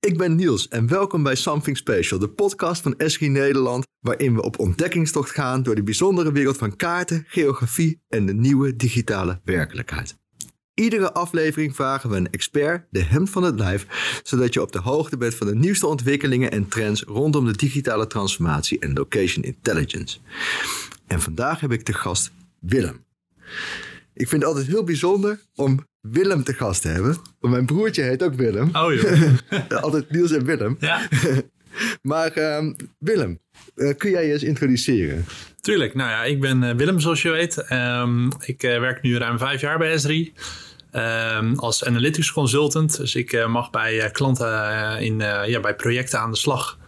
Ik ben Niels en welkom bij Something Special, de podcast van Esri Nederland, waarin we op ontdekkingstocht gaan door de bijzondere wereld van kaarten, geografie en de nieuwe digitale werkelijkheid. Iedere aflevering vragen we een expert de hemd van het lijf, zodat je op de hoogte bent van de nieuwste ontwikkelingen en trends rondom de digitale transformatie en location intelligence. En vandaag heb ik te gast Willem. Ik vind het altijd heel bijzonder om Willem te gast te hebben. Want mijn broertje heet ook Willem. Oh joh. altijd Niels en Willem. Ja, Maar ehm, Willem, eh, kun jij je eens introduceren? tuurlijk. Nou ja, ik ben eh, Willem zoals je weet. Ehm, ik eh, werk nu ruim vijf jaar bij S3 ehm, als analytics consultant. Dus ik mag bij klanten in, ja, bij projecten aan de slag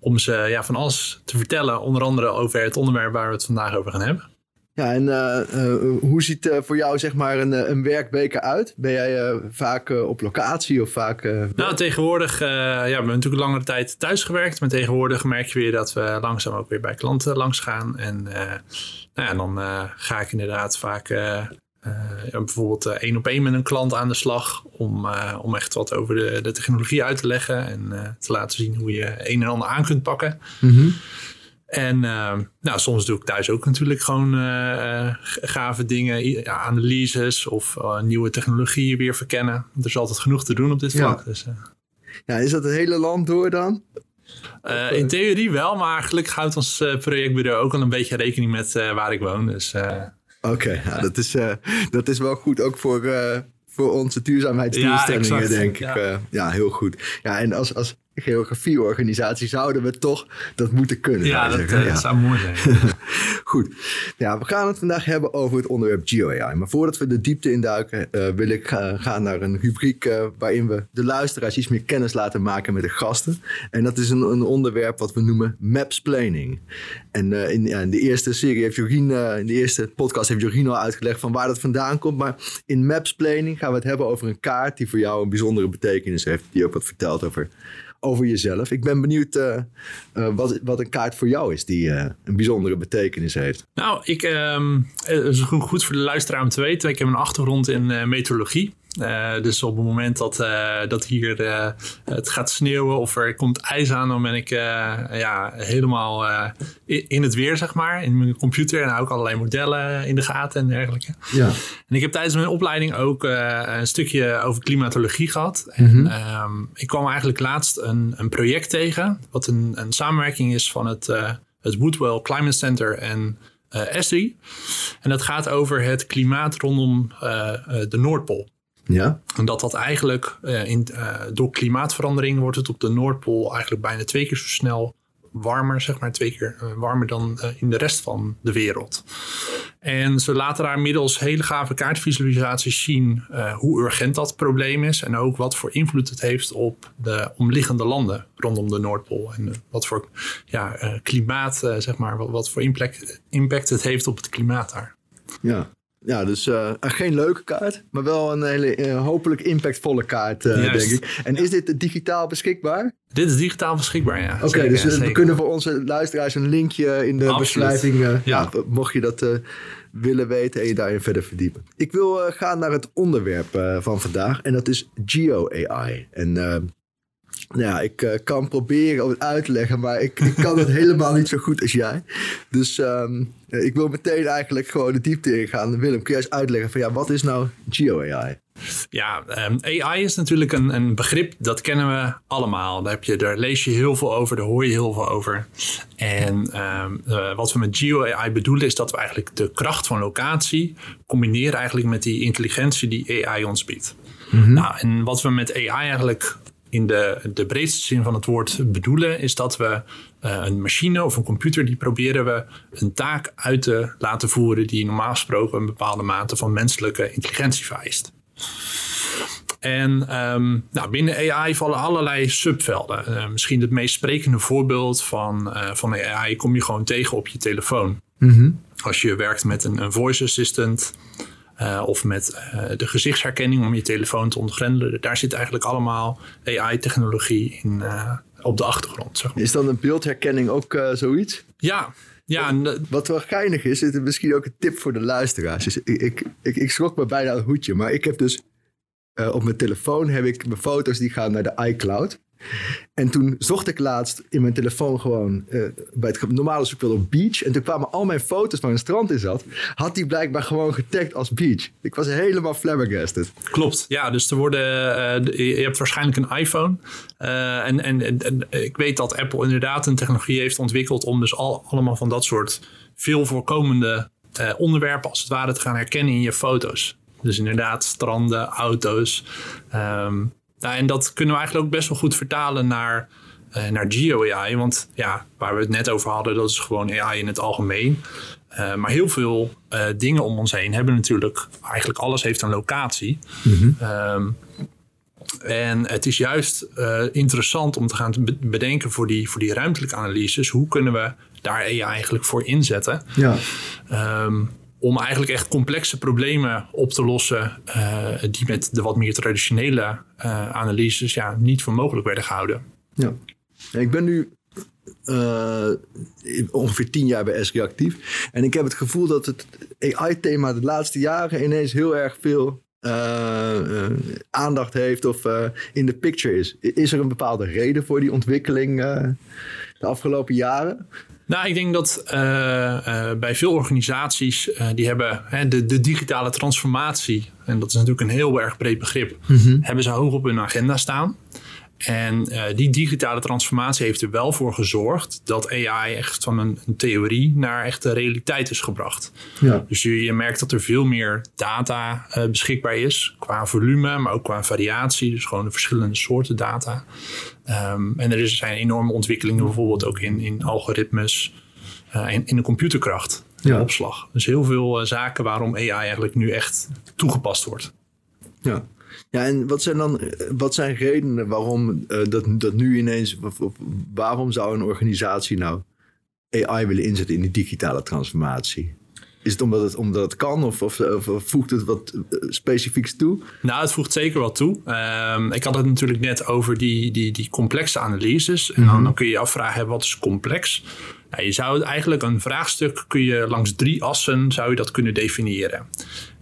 om ze ja, van alles te vertellen. Onder andere over het onderwerp waar we het vandaag over gaan hebben. Ja, en eh, eh, hoe ziet eh, voor jou zeg maar een, een werkweek eruit? Ben jij vaak op locatie of vaak... Nou, tegenwoordig, ja, we hebben natuurlijk langere tijd thuis gewerkt. Maar tegenwoordig merk je weer dat we langzaam ook weer bij klanten langs gaan. En nou ja, dan ga ik inderdaad vaak bijvoorbeeld één op één met een klant aan de slag. Om, om echt wat over de, de technologie uit te leggen. En te laten zien hoe je een en ander aan kunt pakken. mhm. En eh, nou, soms doe ik thuis ook natuurlijk gewoon eh, eh, gave dingen, ja, analyses of eh, nieuwe technologieën weer verkennen. Er is altijd genoeg te doen op dit Ja. vlak. Dus, eh, Ja, is dat het hele land door dan? in theorie wel, maar gelukkig houdt ons projectbureau ook al een beetje rekening met waar ik woon. Dus Oké, ja, dat, is, dat is wel goed ook voor, voor onze duurzaamheidsdoelstellingen, Ja, denk ik. Ja. Ja, ja heel goed. Ja, en als, als geografieorganisatie zouden we toch dat moeten kunnen. ja, dat eh, zou mooi zijn. Goed. Ja, we gaan het vandaag hebben over het onderwerp GeoAI. Maar voordat we de diepte induiken, eh wil ik ga- gaan naar een rubriek eh, waarin we de luisteraars iets meer kennis laten maken met de gasten. En dat is een, een onderwerp wat we noemen mapsplaining. En eh, in, in de eerste serie heeft Jorien, eh, in de eerste podcast heeft Jorien al uitgelegd van waar dat vandaan komt. Maar in mapsplaining gaan we het hebben over een kaart die voor jou een bijzondere betekenis heeft. Die ook wat vertelt over over jezelf. Ik ben benieuwd eh, eh, wat, wat een kaart voor jou is die eh, een bijzondere betekenis heeft. Nou, ik, ehm, het is goed voor de luisteraar om te weten. Ik heb een achtergrond in meteorologie. Eh, dus op het moment dat, eh, dat hier eh, het gaat sneeuwen of er komt ijs aan, dan ben ik ja, helemaal in, het weer, zeg maar. In mijn computer en hou ik allerlei modellen in de gaten en dergelijke. Ja. En ik heb tijdens mijn opleiding ook een stukje over klimatologie gehad. En ehm, ik kwam eigenlijk laatst een, een project tegen, wat een, een samenwerking is van het, het Woodwell Climate Center en eh ESRI. En dat gaat over het klimaat rondom de Noordpool. Ja? En dat dat eigenlijk eh, in, eh, door klimaatverandering wordt het op de Noordpool eigenlijk bijna twee keer zo snel warmer, zeg maar twee keer eh, warmer dan in de rest van de wereld. En ze laten daar middels hele gave kaartvisualisaties zien hoe urgent dat probleem is en ook wat voor invloed het heeft op de omliggende landen rondom de Noordpool. En wat voor ja, klimaat, zeg maar, wat, wat voor impact, impact het heeft op het klimaat daar. Ja. Ja, dus eh, geen leuke kaart, maar wel een hele eh, hopelijk impactvolle kaart, eh, denk ik. En is dit digitaal beschikbaar? Dit is digitaal beschikbaar, ja. Oké, dus we kunnen voor onze luisteraars een linkje in de Absoluut. beschrijving, ja. Ja. mocht je dat willen weten en je daarin verder verdiepen. Ik wil gaan naar het onderwerp van vandaag en dat is GeoAI. En eh, nou ja, ik eh, kan proberen om het uit te leggen, maar ik, ik kan het helemaal niet zo goed als jij. Dus ehm, eh, ik wil meteen eigenlijk gewoon de diepte ingaan. Willem, kun jij eens uitleggen van ja, wat is nou GeoAI? Ja, ehm, AI is natuurlijk een, een begrip dat kennen we allemaal. Daar, heb je, daar lees je heel veel over, daar hoor je heel veel over. En ehm, eh, wat we met Geo-AI bedoelen is dat we eigenlijk de kracht van locatie combineren eigenlijk met die intelligentie die AI ons biedt. Nou, en wat we met AI eigenlijk in de, de breedste zin van het woord bedoelen, is dat we eh, een machine of een computer, die proberen we een taak uit te laten voeren die normaal gesproken een bepaalde mate van menselijke intelligentie vereist. En ehm, nou, binnen AI vallen allerlei subvelden. Eh, misschien het meest sprekende voorbeeld van, eh, van AI kom je gewoon tegen op je telefoon. Als je werkt met een, een voice assistant eh, of met eh, de gezichtsherkenning om je telefoon te ontgrendelen. Daar zit eigenlijk allemaal AI-technologie in eh, op de achtergrond. Zeg maar. Is dan een beeldherkenning ook zoiets? Ja, ja en, eh, Wat wel geinig is, is het misschien ook een tip voor de luisteraars. Is, ik, ik, ik, ik schrok me bijna een hoedje, maar ik heb dus op mijn telefoon heb ik mijn foto's die gaan naar de iCloud. En toen zocht ik laatst in mijn telefoon gewoon eh, bij het normale zoekveld op beach. En toen kwamen al mijn foto's waar een strand in zat, had die blijkbaar gewoon getagd als beach. Ik was helemaal flabbergasted. Klopt, ja. Dus er worden, eh, je hebt waarschijnlijk een iPhone. Eh, en, en, ik weet dat Apple inderdaad een technologie heeft ontwikkeld om dus al, allemaal van dat soort veel voorkomende onderwerpen als het ware te gaan herkennen in je foto's. Dus inderdaad, stranden, auto's. Ehm, nou, en dat kunnen we eigenlijk ook best wel goed vertalen naar, uh, naar Geo-AI. Want ja, waar we het net over hadden, dat is gewoon AI in het algemeen. Uh, maar heel veel uh, dingen om ons heen hebben natuurlijk, eigenlijk alles heeft een locatie. Mm um, en het is juist interessant om te gaan bedenken voor die, voor die ruimtelijke analyses. Hoe kunnen we daar AI eigenlijk voor inzetten? Ja. Um, om eigenlijk echt complexe problemen op te lossen uh, die met de wat meer traditionele uh, analyses ja, niet voor mogelijk werden gehouden. Ja, ik ben nu uh, ongeveer tien jaar bij Esri actief. En ik heb het gevoel dat het AI-thema de laatste jaren ineens heel erg veel aandacht heeft of in de picture is. Is er een bepaalde reden voor die ontwikkeling de afgelopen jaren? Nou, ik denk dat uh, bij veel organisaties uh, die hebben hè, de, de, digitale transformatie, en dat is natuurlijk een heel erg breed begrip, mm hebben ze hoog op hun agenda staan. En uh, die digitale transformatie heeft er wel voor gezorgd dat AI echt van een, een theorie naar echte realiteit is gebracht. Ja. Dus je, je, merkt dat er veel meer data uh, beschikbaar is, qua volume, maar ook qua variatie. Dus gewoon de verschillende soorten data. Um, en er is, zijn enorme ontwikkelingen bijvoorbeeld ook in, in algoritmes uh, in, in de computerkracht. Ja. opslag. Dus heel veel zaken waarom AI eigenlijk nu echt toegepast wordt. Ja. Ja, en wat zijn dan wat zijn redenen waarom uh, dat, dat nu ineens, waarom zou een organisatie nou AI willen inzetten in die digitale transformatie? Is het omdat het, omdat het kan of, of, of voegt het wat eh, specifieks toe? Nou, het voegt zeker wat toe. Um, ik had het natuurlijk net over die, die, die complexe analyses. En dan, mhm. dan kun je je afvragen, wat is complex? Nou, je zou eigenlijk een vraagstuk kun je langs drie assen zou je dat kunnen definiëren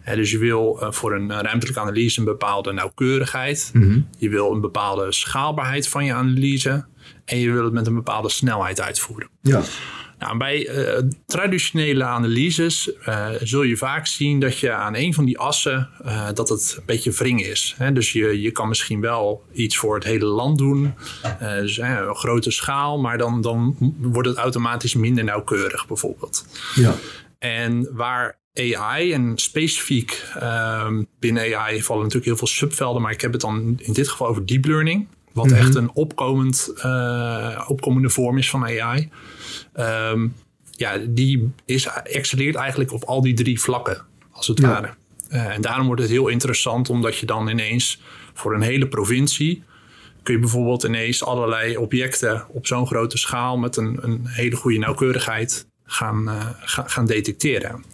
dus je wil uh, voor een ruimtelijke analyse een bepaalde nauwkeurigheid. Mhm. Je wil een bepaalde schaalbaarheid van je analyse. En je wil het met een bepaalde snelheid uitvoeren. Ja. Nou, bij uh, traditionele analyses uh, zul je vaak zien dat je aan een van die assen dat het een beetje wring is. Hè? Dus je, je kan misschien wel iets voor het hele land doen, dus een grote schaal, maar dan, dan wordt het automatisch minder nauwkeurig bijvoorbeeld. Ja. En waar AI en specifiek um, binnen AI vallen natuurlijk heel veel subvelden, maar ik heb het dan in dit geval over deep learning, wat mhm. echt een opkomend, uh, opkomende vorm is van AI. Um, ja, die is, excelleert eigenlijk op al die drie vlakken, als het ware. Uh, en daarom wordt het heel interessant, omdat je dan ineens voor een hele provincie kun je bijvoorbeeld ineens allerlei objecten op zo'n grote schaal met een, een hele goede nauwkeurigheid gaan, uh, gaan detecteren.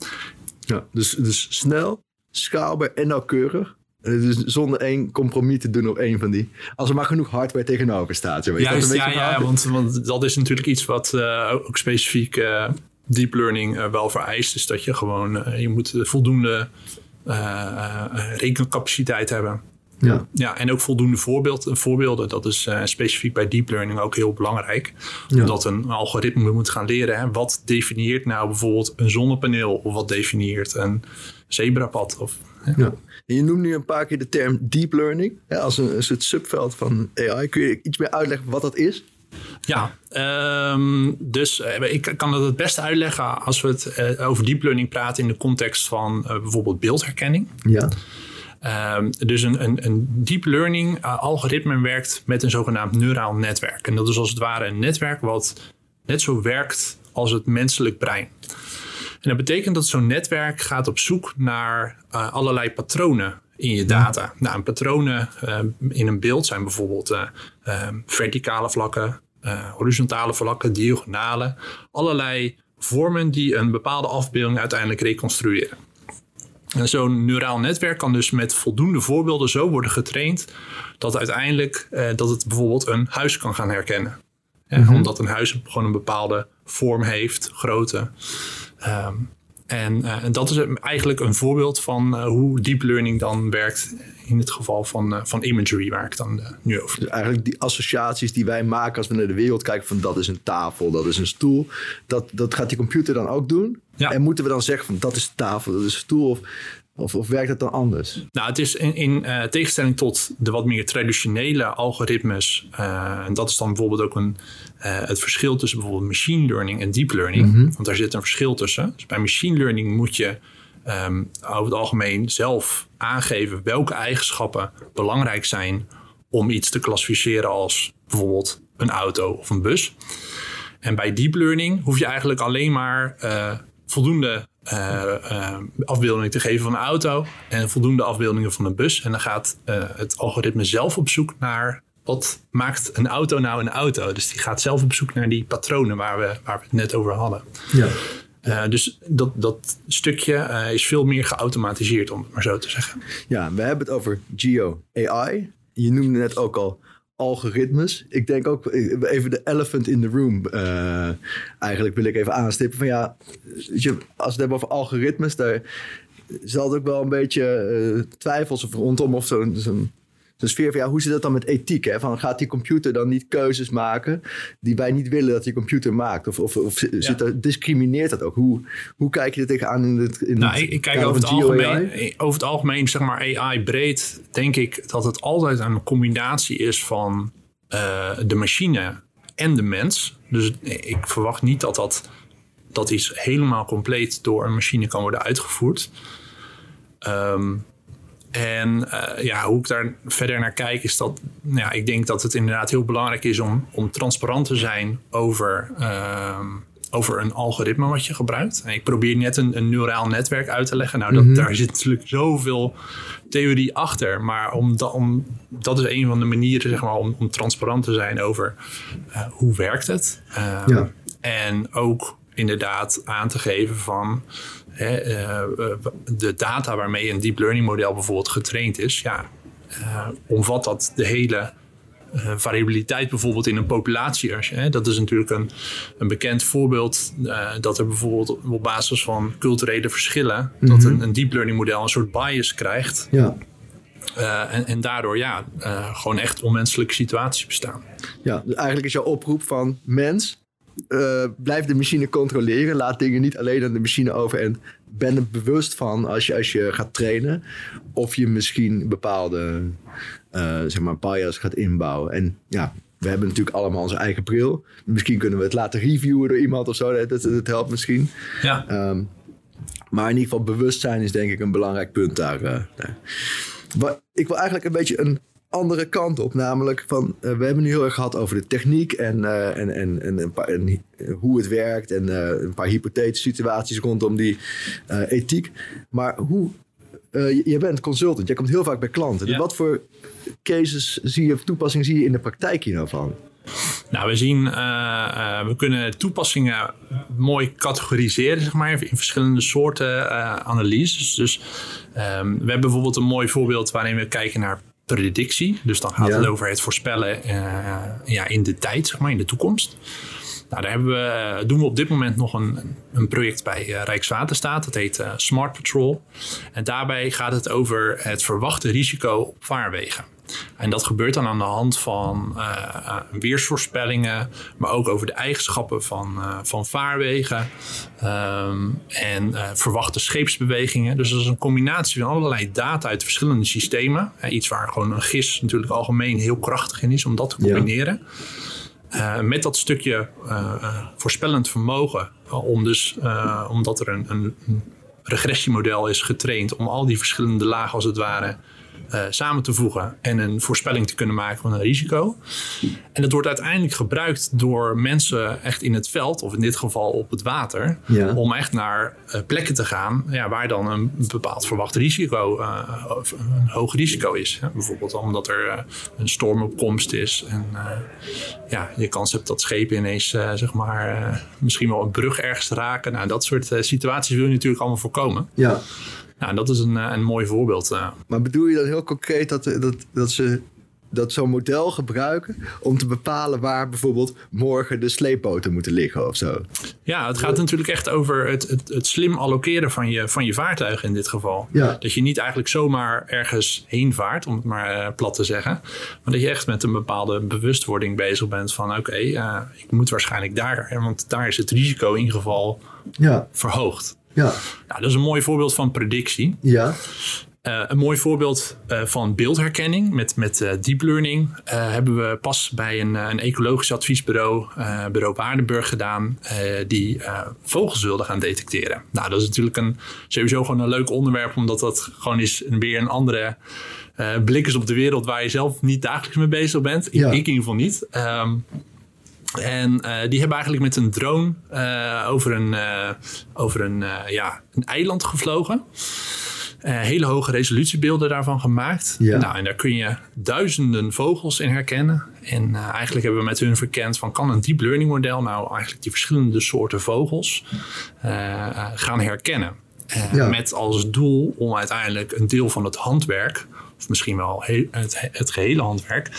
Ja, dus, dus snel, schaalbaar en nauwkeurig. Dus zonder één compromis te doen op één van die. Als er maar genoeg hardware tegenover staat. Zo, Juist, ja, ja want, want dat is natuurlijk iets wat uh, ook specifiek uh, deep learning uh, wel vereist. Is dat je gewoon, je moet voldoende rekencapaciteit hebben. Ja. ja, en ook voldoende voorbeeld, voorbeelden. Dat is uh, specifiek bij deep learning ook heel belangrijk. Ja. Omdat een algoritme moet gaan leren. Hè, wat definieert nou bijvoorbeeld een zonnepaneel? Of wat definieert een zebrapad? Of, ja. ja. Je noemt nu een paar keer de term deep learning. Hè, als een, een soort subveld van AI. Kun je iets meer uitleggen wat dat is? Ja, um, dus uh, ik kan het het beste uitleggen als we het uh, over deep learning praten in de context van uh, bijvoorbeeld beeldherkenning. Ja. Um, dus een, een, een, deep learning uh, algoritme werkt met een zogenaamd neuraal netwerk. En dat is als het ware een netwerk wat net zo werkt als het menselijk brein. En dat betekent dat zo'n netwerk gaat op zoek naar uh, allerlei patronen in je data. Nou, patronen uh, in een beeld zijn bijvoorbeeld ehm, verticale vlakken, horizontale vlakken, diagonale. Allerlei vormen die een bepaalde afbeelding uiteindelijk reconstrueren. En zo'n neuraal netwerk kan dus met voldoende voorbeelden zo worden getraind dat uiteindelijk eh, dat het bijvoorbeeld een huis kan gaan herkennen. Mm Omdat een huis gewoon een bepaalde vorm heeft, grootte. Um, En, uh, en, dat is eigenlijk een voorbeeld van uh, hoe deep learning dan werkt in het geval van, uh, van imagery, waar ik dan nu over Dus eigenlijk die associaties die wij maken als we naar de wereld kijken van dat is een tafel, dat is een stoel, dat, dat gaat die computer dan ook doen. Ja. En moeten we dan zeggen van dat is tafel, dat is stoel of, of, of werkt het dan anders? Nou, het is in, in uh, tegenstelling tot de wat meer traditionele algoritmes. Uh, en dat is dan bijvoorbeeld ook een, uh, het verschil tussen bijvoorbeeld machine learning en deep learning. Mhm. Want daar zit een verschil tussen. Dus bij machine learning moet je um, over het algemeen zelf aangeven welke eigenschappen belangrijk zijn om iets te klassificeren als bijvoorbeeld een auto of een bus. En bij deep learning hoef je eigenlijk alleen maar voldoende uh, uh, afbeeldingen te geven van een auto en voldoende afbeeldingen van een bus. En dan gaat uh, het algoritme zelf op zoek naar wat maakt een auto nou een auto. Dus die gaat zelf op zoek naar die patronen waar we, waar we het net over hadden. Ja. dus dat, dat stukje is veel meer geautomatiseerd, om het maar zo te zeggen. Ja, we hebben het over Geo AI. Je noemde net ook al algoritmes. Ik denk ook even de elephant in the room. Uh, eigenlijk wil ik even aanstippen van ja, als we het hebben over algoritmes, daar zal het ook wel een beetje uh, twijfels rondom of zo'n zo de sfeer van ja, hoe zit dat dan met ethiek? Hè? Van, gaat die computer dan niet keuzes maken die wij niet willen dat die computer maakt? Of, of, of zit ja. er, discrimineert dat ook? Hoe, hoe kijk je er tegenaan in het in nou, ik, ik kijk over het, algemeen, over het algemeen, zeg maar AI breed, denk ik dat het altijd een combinatie is van uh, de machine en de mens. Dus ik verwacht niet dat dat, dat iets helemaal compleet door een machine kan worden uitgevoerd. Um, en uh, ja, hoe ik daar verder naar kijk, is dat ja, ik denk dat het inderdaad heel belangrijk is om, om transparant te zijn over, uh, over een algoritme wat je gebruikt. En ik probeer net een, een neuraal netwerk uit te leggen. Nou, dat, mm-hmm. daar zit natuurlijk zoveel theorie achter. Maar om, da, om, dat is een van de manieren zeg maar, om, om transparant te zijn over uh, hoe werkt het. ja. En ook inderdaad aan te geven van hè, uh, de data waarmee een deep learning model bijvoorbeeld getraind is, ja, uh, omvat dat de hele uh, variabiliteit bijvoorbeeld in een populatie. Hè, dat is natuurlijk een, een bekend voorbeeld dat er bijvoorbeeld op basis van culturele verschillen, dat een, een, deep learning model een soort bias krijgt. Ja. Uh, en, en, daardoor ja, gewoon echt onmenselijke situaties bestaan. Ja, dus eigenlijk is jouw oproep van mens, uh, blijf de machine controleren. Laat dingen niet alleen aan de machine over. En ben er bewust van als je, als je gaat trainen. Of je misschien bepaalde uh, zeg maar bias gaat inbouwen. En ja, we hebben natuurlijk allemaal onze eigen bril. Misschien kunnen we het laten reviewen door iemand of zo. Dat, dat, dat helpt misschien. Ja. Um, maar in ieder geval bewustzijn is denk ik een belangrijk punt daar. Uh, daar. Maar ik wil eigenlijk een beetje een andere kant op. Namelijk van, uh, we hebben nu heel erg gehad over de techniek en, uh, en, en, en, een paar, en hoe het werkt. En uh, een paar hypothetische situaties rondom die ethiek. Maar hoe, je, je, bent consultant, jij komt heel vaak bij klanten. Ja. Dus wat voor cases zie je of toepassingen zie je in de praktijk hier nou van? Nou, we zien, uh, we kunnen toepassingen mooi categoriseren, zeg maar, in verschillende soorten uh, analyses. Dus um, we hebben bijvoorbeeld een mooi voorbeeld waarin we kijken naar predictie. Dus dan gaat ja. het over het voorspellen uh, ja, in de tijd, zeg maar, in de toekomst. Nou, daar we, doen we op dit moment nog een, een project bij uh, Rijkswaterstaat. Dat heet uh, Smart Patrol. En daarbij gaat het over het verwachte risico op vaarwegen. En dat gebeurt dan aan de hand van uh, weersvoorspellingen, maar ook over de eigenschappen van, uh, van vaarwegen um, en uh, verwachte scheepsbewegingen. Dus dat is een combinatie van allerlei data uit verschillende systemen. iets waar gewoon een gis natuurlijk algemeen heel krachtig in is om dat te combineren. Ja. met dat stukje voorspellend vermogen, om dus, omdat er een, een regressiemodel is getraind om al die verschillende lagen als het ware uh, samen te voegen en een voorspelling te kunnen maken van een risico. En dat wordt uiteindelijk gebruikt door mensen echt in het veld, of in dit geval op het water, ja. om echt naar uh, plekken te gaan ja, waar dan een bepaald verwacht risico, uh, een hoog risico is. Ja, bijvoorbeeld omdat er een storm op komst is en ja, je kans hebt dat schepen ineens zeg maar, misschien wel een brug ergens raken. Nou, dat soort situaties wil je natuurlijk allemaal voorkomen. Ja. Nou, dat is een, een mooi voorbeeld. Maar bedoel je dan heel concreet dat, dat, dat ze dat zo'n model gebruiken om te bepalen waar bijvoorbeeld morgen de sleepboten moeten liggen of zo. Ja, het gaat natuurlijk echt over het, het, het slim allokeren van je, van je vaartuig in dit geval. Ja. Dat je niet eigenlijk zomaar ergens heen vaart, om het maar eh, plat te zeggen. Maar dat je echt met een bepaalde bewustwording bezig bent van oké, eh, ik moet waarschijnlijk daar, want daar is het risico in geval Ja, verhoogd. Ja, Nou, dat is een mooi voorbeeld van predictie. ja, Eh, een mooi voorbeeld eh, van beeldherkenning met, met eh, deep learning hebben we pas bij een, een ecologisch adviesbureau, bureau Waardenburg, gedaan, die vogels wilden gaan detecteren. Nou, dat is natuurlijk een, sowieso gewoon een leuk onderwerp, omdat dat gewoon is een, weer een andere blik is op de wereld waar je zelf niet dagelijks mee bezig bent. Ik, Ja. ik in ieder geval niet. Ehm, en eh, die hebben eigenlijk met een drone eh, over een, eh, over een, ja, een eiland gevlogen. Hele hoge resolutiebeelden daarvan gemaakt. Ja. Nou, en daar kun je duizenden vogels in herkennen. En eigenlijk hebben we met hun verkend van kan een deep learning model nou eigenlijk die verschillende soorten vogels gaan herkennen. Ja. Met als doel om uiteindelijk een deel van het handwerk, of misschien wel he- het, het gehele handwerk,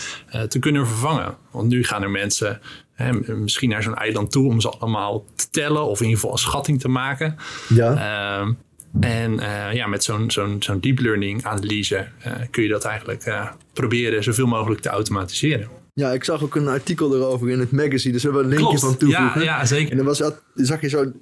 te kunnen vervangen. Want nu gaan er mensen hè, misschien naar zo'n eiland toe om ze allemaal te tellen of in ieder geval een schatting te maken. ja. Ehm, en eh, ja, met zo'n zo'n zo'n deep learning analyse eh, kun je dat eigenlijk eh, proberen zoveel mogelijk te automatiseren. Ja, ik zag ook een artikel erover in het magazine. Dus we hebben een linkje van Ja, toevoegen. ja, zeker. En dan was zag je zo'n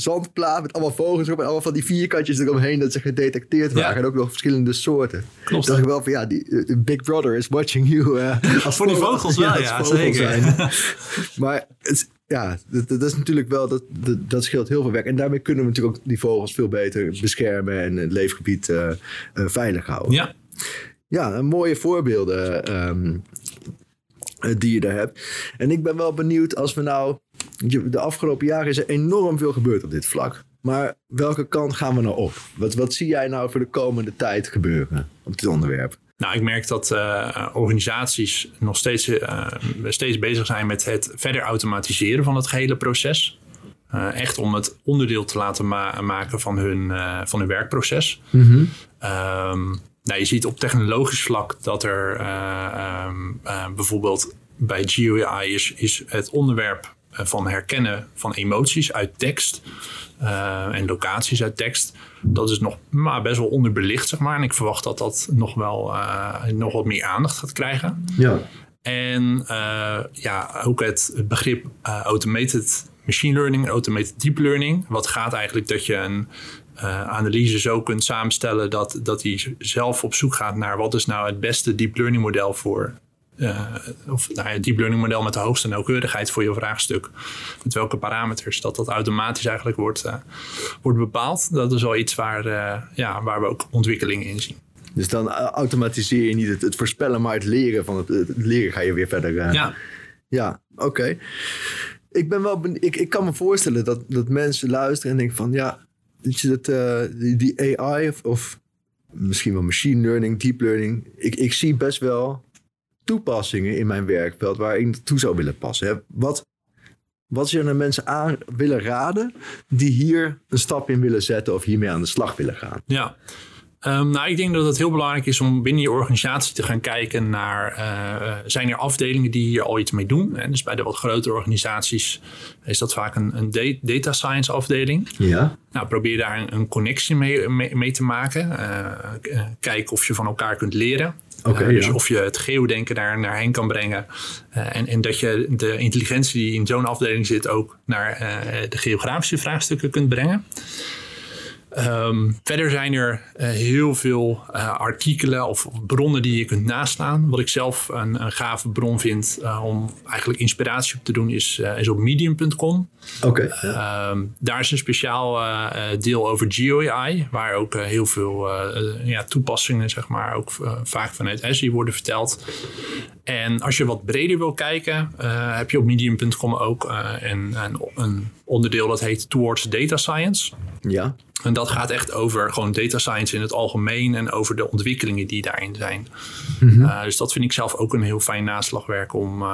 zandplaat met allemaal vogels erop en allemaal van die vierkantjes eromheen dat ze gedetecteerd waren. Ja. En ook nog verschillende soorten. Klopt. dacht ik wel van ja, die, de Big Brother is watching you. eh, als Voor die vogels wel, ja, zeker. zijn. maar het, ja, dat, dat is natuurlijk wel, dat, dat, dat scheelt heel veel werk. En daarmee kunnen we natuurlijk ook die vogels veel beter beschermen en het leefgebied eh, eh, veilig houden. Ja, Ja, een mooie voorbeelden eh, die je daar hebt. En ik ben wel benieuwd als we nou... De afgelopen jaren is er enorm veel gebeurd op dit vlak. Maar welke kant gaan we nou op? Wat, wat zie jij nou voor de komende tijd gebeuren op dit onderwerp? nou ik merk dat eh, organisaties nog steeds, eh, steeds bezig zijn met het verder automatiseren van het gehele proces. Eh, echt om het onderdeel te laten ma- maken van hun, van hun werkproces. Ehm, nou, je ziet op technologisch vlak dat er eh, ehm, eh, bijvoorbeeld bij GUI is, is het onderwerp van herkennen van emoties uit tekst eh, en locaties uit tekst. Dat is nog maar best wel onderbelicht, zeg maar. En ik verwacht dat dat nog wel eh, nog wat meer aandacht gaat krijgen. Ja, En eh, ja, ook het, begrip eh, automated machine learning, automated deep learning. Wat gaat eigenlijk dat je een eh, analyse zo kunt samenstellen dat, dat die zelf op zoek gaat naar wat is nou het beste deep learning model voor. Of nou ja, het deep learning model met de hoogste nauwkeurigheid voor je vraagstuk. Met welke parameters dat dat automatisch eigenlijk wordt, eh, wordt bepaald. Dat is wel iets waar, eh, ja, waar we ook ontwikkelingen in zien. dus dan eh, automatiseer je niet het, het voorspellen, maar het leren van het, het leren ga je weer verder. Ja, Ja, oké. Ik ben wel ik, ik kan me voorstellen dat, dat mensen luisteren en denken van ja, weet je, dat, die, die AI of, of misschien wel machine learning, deep learning. Ik, ik zie best wel toepassingen in mijn werkveld waar ik naartoe zou willen passen. Wat, wat zou je mensen aan willen raden die hier een stap in willen zetten of hiermee aan de slag willen gaan? Ja. Ehm, nou, ik denk dat het heel belangrijk is om binnen je organisatie te gaan kijken naar... eh, zijn er afdelingen die hier al iets mee doen? En dus bij de wat grotere organisaties is dat vaak een, een da- data science afdeling. Ja. Nou, probeer daar een, een connectie mee, mee, mee te maken. Eh, eh, kijk of je van elkaar kunt leren. Eh, dus ja. of je het geodenken daar naar heen kan brengen. Eh, en, en dat je de intelligentie die in zo'n afdeling zit ook naar eh, de geografische vraagstukken kunt brengen. Ehm, verder zijn er eh, heel veel eh, artikelen of bronnen die je kunt naslaan. Wat ik zelf een, een gave bron vind eh, om eigenlijk inspiratie op te doen is, is op medium.com. Oké. Ehm, daar is een speciaal deel over GeoAI, waar ook heel veel ja, toepassingen, zeg maar, ook vaak vanuit Azure worden verteld. En als je wat breder wil kijken, eh, heb je op medium.com ook eh, een, een, een onderdeel dat heet Towards Data Science. Ja. En dat gaat echt over gewoon data science in het algemeen en over de ontwikkelingen die daarin zijn. Uh, dus dat vind ik zelf ook een heel fijn naslagwerk om,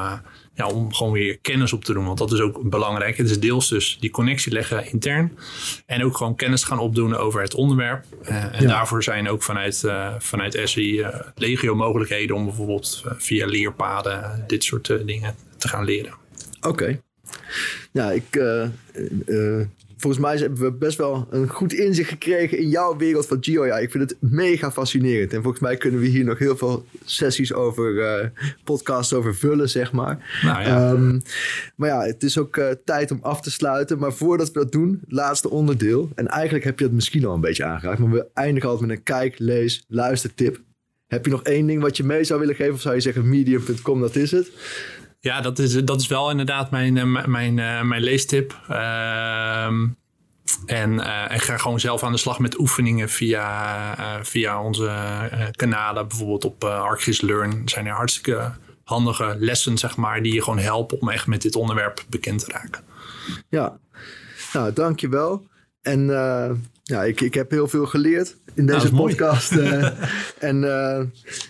ja, om gewoon weer kennis op te doen. Want dat is ook belangrijk. Het is deels dus die connectie leggen intern. En ook gewoon kennis gaan opdoen over het onderwerp. Uh, en ja. daarvoor zijn ook vanuit, vanuit SI legio mogelijkheden om bijvoorbeeld via leerpaden dit soort dingen te gaan leren. Oké. Okay. Ja, ik volgens mij hebben we best wel een goed inzicht gekregen in jouw wereld van GeoAI. Ik vind het mega fascinerend. En volgens mij kunnen we hier nog heel veel sessies over, uh, podcasts over vullen, zeg maar. Nou, ja. Um, maar ja, het is ook uh, tijd om af te sluiten. Maar voordat we dat doen, laatste onderdeel. En eigenlijk heb je het misschien al een beetje aangeraakt. Maar we eindigen altijd met een kijk, lees, luister tip. Heb je nog één ding wat je mee zou willen geven? Of zou je zeggen medium.com, dat is het? Ja, dat is, dat is wel inderdaad mijn, eh, mijn, uh, mijn leestip. Uh, en, uh, en ga gewoon zelf aan de slag met oefeningen via, uh, via onze kanalen. Bijvoorbeeld op ArcGIS Learn zijn er hartstikke handige lessen, zeg maar, die je gewoon helpen om echt met dit onderwerp bekend te raken. Ja, nou, dankjewel. En ja, ik, ik heb heel veel geleerd in deze nou, podcast. Uh, en uh,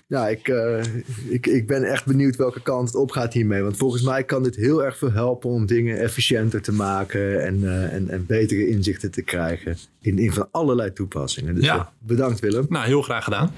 ja, ik, uh, ik, ik ben echt benieuwd welke kant het op gaat hiermee. Want volgens mij kan dit heel erg veel helpen om dingen efficiënter te maken en, en, en betere inzichten te krijgen in, in van allerlei toepassingen. Dus ja. bedankt Willem. Nou, heel graag gedaan.